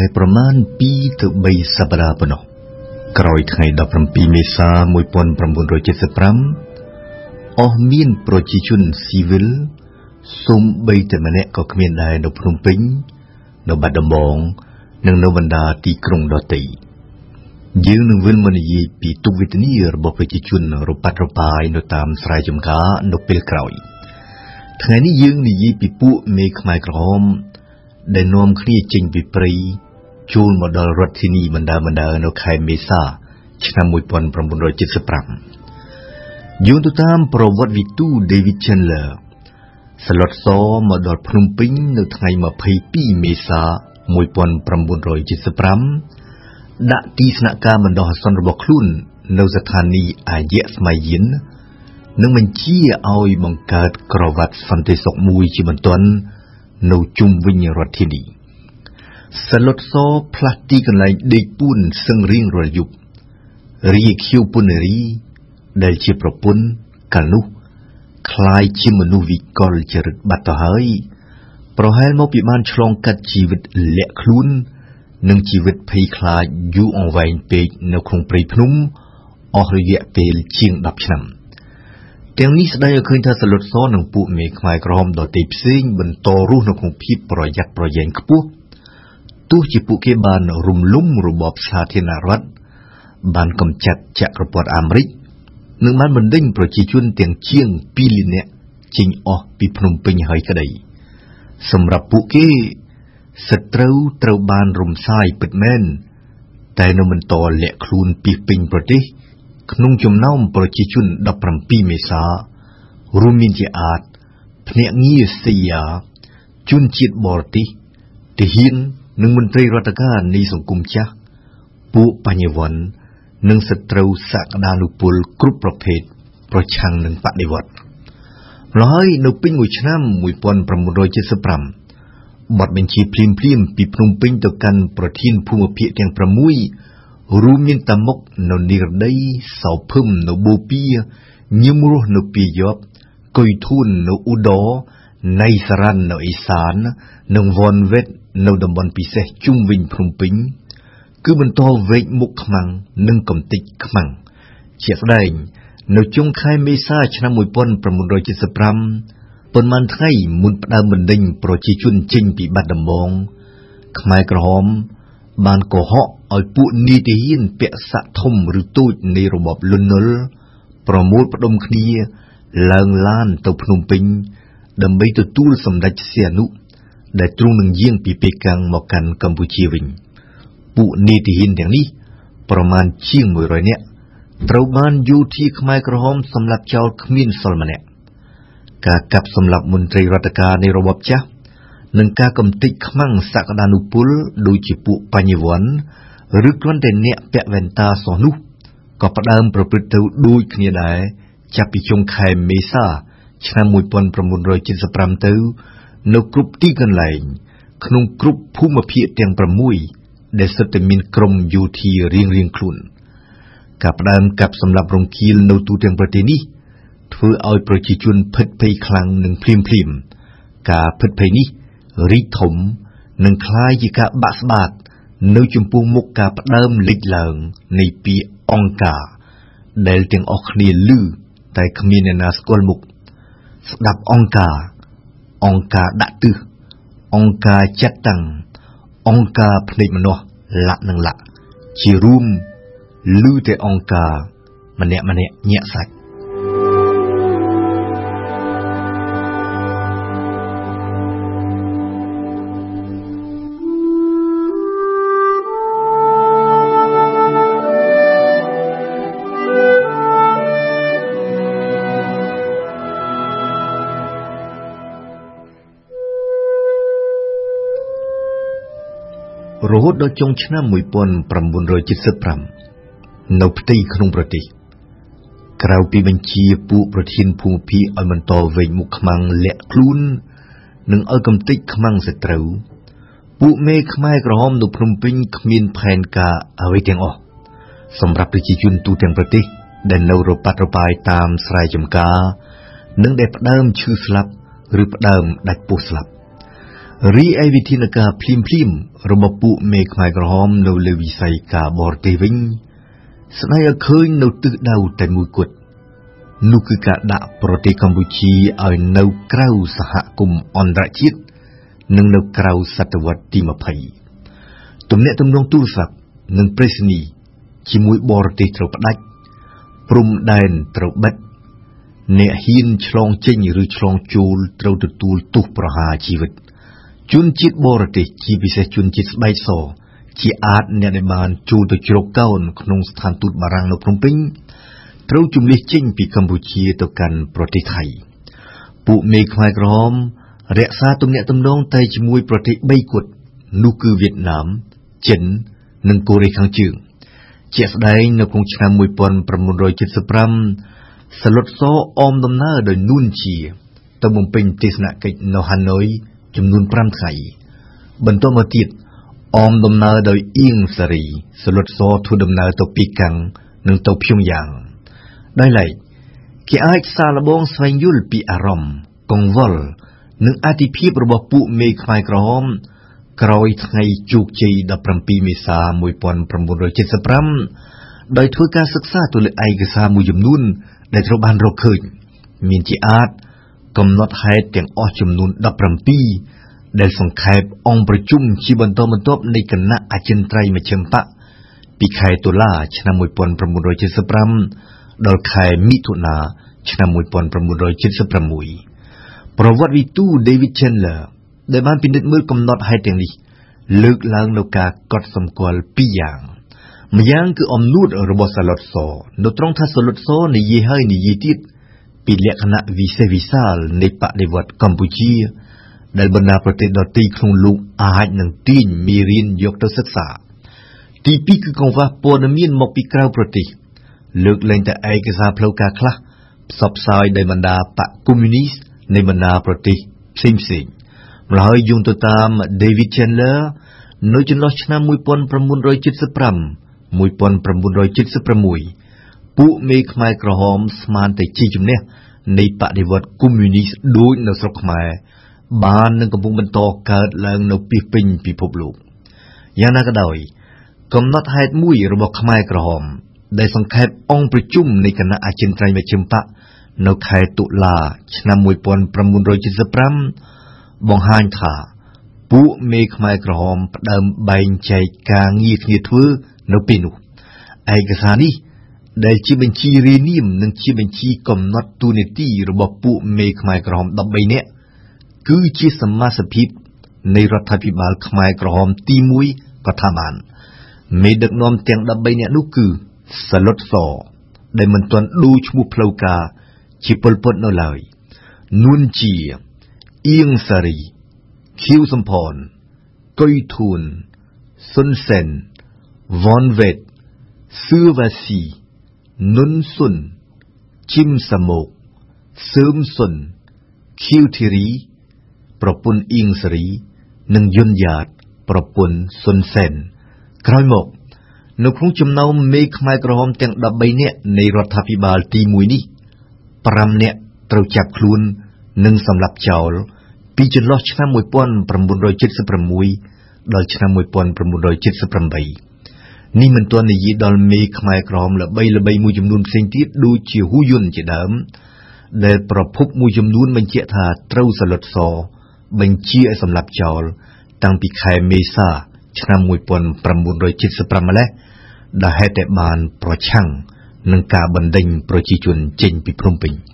តែប្រមាណ2ទៅ3សប្តាហ៍ប៉ុណ្ណោះក្រោយថ្ងៃ17មេសា1975អស់មានប្រជាជនស៊ីវិលសូម្បីតែម្នាក់ក៏គ្មានដែរនៅភ្នំពេញ នៅបាត់ដំបងនិងនៅបណ្ដាទីក្រុងដទៃយើងនឹងវិលមកនិយាយពីទុកវេទនារបស់ប្រជាជនរប៉ាត់របាយនៅតាមស្រែចម្ការនៅពេលក្រោយ ថ្ងៃនេះយើងនិយាយពីពួកមេខ្មែរក្រហមដែលនាំគ្នាចេញពីព្រៃ ចូលមកដល់រដ្ឋធានីបណ្ដាបណ្ដានៅខែមេសា ឆ្នាំ1975យោងទៅតាមប្រវត្តិវិទូ David Chandler ស្លុតសមកដល់ភ្នំពេញនៅថ្ងៃ22មេសា1975ដាក់ទីស្នាក់ការបណ្ដោះអាសន្នរបស់ខ្លួននៅស្ថានីយ៍អាយៈស្មៃយិននិងបញ្ជាឲ្យបង្កើតក្រវ៉ាត់សន្តិសុខមួយជាបន្ទាន់នៅជុំវិញរដ្ឋធានី សលុតសផ្លាស់ទីកន្លែងដេកពួនសឹងរៀងរាល់យប់រីខៀវពុនរីដែលជាប្រពន្ធកាលនោះคล้ายជាមនុស្សវិកលចរិតបាត់ទៅហើយប្រហែលមកពីបានឆ្លងកាត់ជីវិតលាក់ខ្លួននិងជីវិតភ័យខ្លាចយូរអង្វែងពេកនៅក្នុងព្រៃភ្នំអស់រយៈពេលជាង10ឆ្នាំទាំងនេះស្ដីឲ្យឃើញថាសលុតសនិងពួកមេខ្មែរក្រហមដទៃផ្សេងបន្តរស់នៅក្នុងភាពប្រយ័ត្នប្រយែងខ្ពស់ ទោះជាពួកគេបានរំលំរបបសាធារណរដ្ឋបានកំចាត់ចក្រពត្តិអាមេរិកនិងបានបណ្ដេញប្រជាជនទាំងជាង2លាននាក់ចេញអស់ពីភ្នំពេញហើយក្តី សម្រាប់ពួកគេសត្រូវត្រូវបានរំសាយពិតមែនតែនៅបន្តលាក់ខ្លួនពីពេញប្រទេស ក្នុងចំណោមប្រជាជន17មេសារួមមានជាអាចភ្នាក់ងារស៊ីយ៉ាជនជាតិបរទេសទាហាន និងមន្ត្រីរដ្ឋការនៃសង្គមចាស់ពួកបញ្ញវន្តនិងសត្រូវសក្តានុពលគ្រប់ប្រភេទប្រឆាំងនឹងបដិវត្តន៍ម្ល៉េះហើយនៅពេញមួយឆ្នាំ1975បទបញ្ជាភ្លាមភ្លាមពីភ្នំពេញទៅកាន់ប្រធានភូមិភាគទាំង6រួមមានតាមុកនៅនិរដីសោភឹមនៅបូព៌ាញឹមរស់នៅពីយប់កុយធួននៅឧដរ ណៃសារ៉ាន់នៅអេសាន និងវ៉នវេតនៅតំបន់ពិសេសជុំវិញភ្នំពេញ គឺបន្តវែកមុខខ្មាំងនិងកំតិចខ្មាំងជាស្ដែង នៅចុងខែមេសាឆ្នាំ1975ប៉ុន្មានថ្ងៃមុនផ្ដើមបណ្ដេញប្រជាជនចេញពីបាត់ដំបង ខ្មែរក្រហម បានកុហកឲ្យពួកនីតិហ៊ានពាក់សាក់ធំឬតូចនៃរបបលន់នល់ប្រមូលផ្ដុំគ្នាឡើងឡានទៅភ្នំពេញ ដើម្បីទទួលសម្ដេចសៀនុដែលទ្រង់នឹងយាងពីប៉េកាំងមកកាន់កម្ពុជាវិញពួកនីតិហ៊ានទាំងនេះប្រមាណជាង100នាក់ត្រូវបានយោធាខ្មែរក្រហមសម្លាប់ចោលគ្មានសល់ម្នាក់ការកាប់សម្លាប់មន្ត្រីរដ្ឋការនៃរបបចាស់និងការកំទេចខ្មាំងសក្តានុពលដូចជាពួកបញ្ញវន្តឬគ្រាន់តែអ្នកពាក់វ៉ែនតាសោះនោះក៏ផ្ដើមប្រព្រឹត្តទៅដូចគ្នាដែរចាប់ពីចុងខែមេសា ឆ្នាំ1975ទៅនៅគ្រប់ទីកន្លែងក្នុងគ្រប់ភូមិភាគទាំង6ដែលសិតតែមានក្រុមយោធារៀងៗខ្លួនការផ្ដើមកាប់សម្លាប់រង្គាលនៅទូទាំងប្រទេសនេះធ្វើឲ្យប្រជាជនភិតភ័យខ្លាំងនិងភ្លាមភ្លាមការភិតភ័យនេះរីកធំនិងคล้ายជាការបាក់ស្បាតនៅចំពោះមុខការផ្ដើមលេចឡើងនៃពាក្យអង្គការដែលទាំងអស់គ្នាឮតែគ្មានអ្នកណាស្គាល់មុខ ស្ដាប់អង្គការអង្គការដាក់ទិសអង្គការចាត់តាំងអង្គការភ្នែកម្នាស់លាក់នឹងលាក់ជារួមឮតែអង្គការម្នាក់ម្នាក់ញាក់សាច់ រហូតដល់ចុងឆ្នាំ1975នៅផ្ទៃក្នុងប្រទេសក្រៅពីបញ្ជាពួកប្រធានភូមិភាគឲ្យបន្តវែងមុខខ្មាំងលាក់ខ្លួននិងឲ្យកំទេចខ្មាំងសត្រូវពួកមេខ្មែរក្រហមនៅភ្នំពេញគ្មានផែនការអ្វីទាំងអស់សម្រាប់ប្រជាជនទូទាំងប្រទេស ដែលនៅរប៉ាត់របាយតាមស្រែចម្ការ និងដែលផ្ដើមឈឺស្លាប់ ឬផ្ដើមដាច់ពោះស្លាប់ រីឯវិធានការភ្លាមភ្លាមរបស់ពួកមេខ្មែរក្រហមនៅលើវិស័យការបរទេសវិញ ស្ដីឲ្យឃើញនៅទិសដៅតែមួយគត់នោះគឺការដាក់ប្រទេសកម្ពុជាឲ្យនៅក្រៅសហគមន៍អន្តរជាតិនិងនៅក្រៅសតវត្សទី20ទំនាក់ទំនងទូរស័ព្ទនិងប្រេសនីជាមួយបរទេសត្រូវផ្ដាច់ព្រំដែនត្រូវបិទអ្នកហ៊ានឆ្លងចេញឬឆ្លងចូលត្រូវទទួលទោសប្រហារជីវិត ជនជាតិបរទេសជាពិសេសជនជាតិស្បែកសជាអាចអ្នកដែលបានចូលទៅជ្រកកោនក្នុងស្ថានទូតបារាំងនៅភ្នំពេញត្រូវជំនះចេញពីកម្ពុជាទៅកាន់ប្រទេសថៃពួកមេខ្មែរក្រហមរក្សាទំនាក់ទំនងតែជាមួយប្រទេស3គត់នោះគឺវៀតណាមចិននិងកូរ៉េខាងជើងជាក់ស្ដែងនៅក្នុងឆ្នាំ1975សឡុតសអមដំណើរដោយនួនជាទៅបំពេញទស្សនកិច្ចនៅហាណូយ ចំនួន5ថ្ងៃបន្ទាប់មកទៀតអមដំណើរដោយអៀងសារីសឡុតសធ្វើដំណើរទៅពីកាំងនិងទៅភ្យុងយ៉ាងដោយឡែកគេអាចសាឡបងស្វែងយល់ពីអារម្មណ៍កង្វល់និងអតិភិបរបស់ពួកមេខ្មែរក្រហមក្រោយថ្ងៃជោគជ័យ17មេសា1975ដោយធ្វើការសិក្សាទៅលើឯកសារមួយចំនួនដែលត្រូវបានរកឃើញមានជាអាច កំណត់ហេតុទាំងអស់ចំនួន17ដែលសង្ខេបអង្គប្រជុំជាបន្តបន្ទាប់នៃគណៈអចិន្ត្រៃយ៍មជ្ឈិមបក្សពីខែតុលា ឆ្នាំ1975ដល់ខែមិថុនាឆ្នាំ1976ប្រវត្តិវិទូ David Chandler ដែលបានពិនិត្យមើលកំណត់ហេតុទាំងនេះលើកឡើងនៅការកត់សម្គាល់ពីរយ៉ាងម្យ៉ាងគឺអំនួតរបស់សាឡុតស នៅត្រង់ថាសាឡុតសនិយាយហើយនិយាយទៀត ពីលក្ខណៈវិសេសវិសាលនៃបដិវត្តកម្ពុជា ដែលបណ្ដាប្រទេសដទៃក្នុងលោកអាចនឹងទាញមេរៀនយកទៅសិក្សា ទីពីរគឺកង្វះព័ត៌មានមកពីក្រៅប្រទេស លើកលែងតែឯកសារផ្លូវការខ្លះផ្សព្វផ្សាយដោយបណ្ដាបកកុម្មុយនីសនៃបណ្ដាប្រទេសផ្សេងផ្សេងម្ល៉េះយោងទៅតាម David Chandler នៅចន្លោះឆ្នាំ1975 1976 ពួកមេខ្មែរក្រហមស្មានតែជាជំនះនៃបដិវត្តកុម្មុយនីសដូចនៅស្រុកខ្មែរបាននឹងកំពុងបន្តកើតឡើងនៅពីពេញពិភពលោកយ៉ាងណាក៏ដោយកំណត់ហេតុមួយរបស់ខ្មែរក្រហម ដែលសង្ខេបអង្គប្រជុំនៃគណៈអចិន្ត្រៃយ៍មជ្ឈិមបក្សនៅខែតុលា ឆ្នាំ1975បង្ហាញថាពួកមេខ្មែរក្រហមផ្ដើមបែងចែកការងារគ្នាធ្វើនៅពេលនោះឯកសារនេះ ដែលជាបញ្ជីរាយនាមនិងជាបញ្ជីកំណត់ទូនីតិរបស់ពួកមេខ្មែរក្រហម13នាក់គឺជាសមាជិកនៃរដ្ឋាភិបាលខ្មែរក្រហមទី1ក៏ថាបានមេដឹកនាំទាំង13នាក់នោះគឺសលុតសដែលមិនទាន់ដូរឈ្មោះផ្លូវការជាពលពតនៅឡើយនួនជាអៀងសារីខៀវសំផនកុយធួនសុនសេនវ៉នវេតសឿវ៉ាស៊ី នុនសុនជីមសាមោកសឿមសុនខៀវធីរីប្រពន្ធអ៊ីងសេរី និងយុនយ៉ាតប្រពន្ធសុនសែនក្រោយមក នៅក្នុងចំណោមមេខ្មែរក្រហមទាំង13នាក់នៃរដ្ឋាភិបាលទី1នេះ5នាក់ត្រូវចាប់ខ្លួននិងសម្លាប់ចោលពីចន្លោះឆ្នាំ1976ដល់ឆ្នាំ1978 នេះមិនទាន់និយាយដល់មេខ្មែរក្រមល្បីល្បីមួយចំនួនផ្សេងទៀតដូចជាហ៊ូយុនជាដើម ដែលប្រភពមួយចំនួនបញ្ជាក់ថាត្រូវសលុតសបញ្ជាឲ្យសម្លាប់ចោល តាំងពីខែមេសា ឆ្នាំ1975ម្លេះដែលហេតុតែបានប្រឆាំងនឹងការបណ្ដេញប្រជាជនចេញពីភ្នំពេញ។